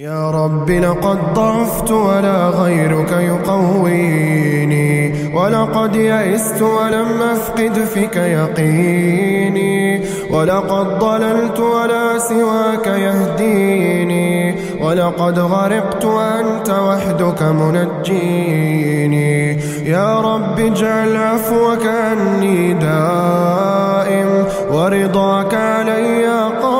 يا رب لقد ضعفت ولا غيرك يقويني ولقد يئست ولم أفقد فيك يقيني ولقد ضللت ولا سواك يهديني ولقد غرقت وأنت وحدك منجيني. يا رب اجعل عفوك عني دائم ورضاك علي قائم.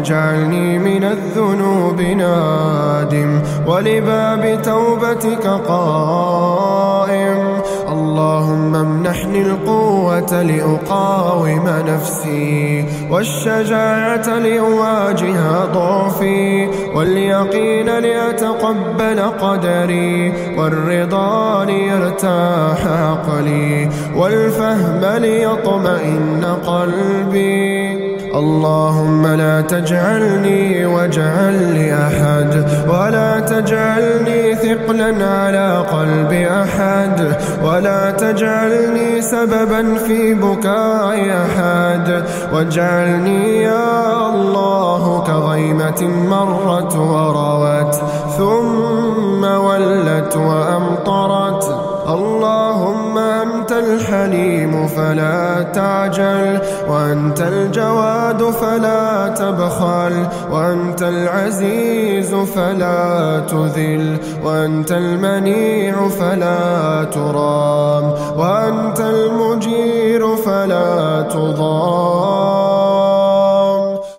واجعلني من الذنوب نادم ولباب توبتك قائم. اللهم امنحني القوة لأقاوم نفسي والشجاعة لأواجه ضعفي. واليقين لأتقبل قدري والرضا ليرتاح عقلي والفهم ليطمئن قلبي. اللهم لا تجعلني وجعل لأحد ولا تجعلني ثقلا على قلب أحد ولا تجعلني سببا في بكاء أحد. واجعلني يا الله كغيمة مرت وروت ثم ولت وأمطرت. اللهم أنت الحليم فلا تعجل وأنت الجواد فلا تبخل وأنت العزيز فلا تذل وأنت المنيع فلا ترام وأنت المجير فلا تضام.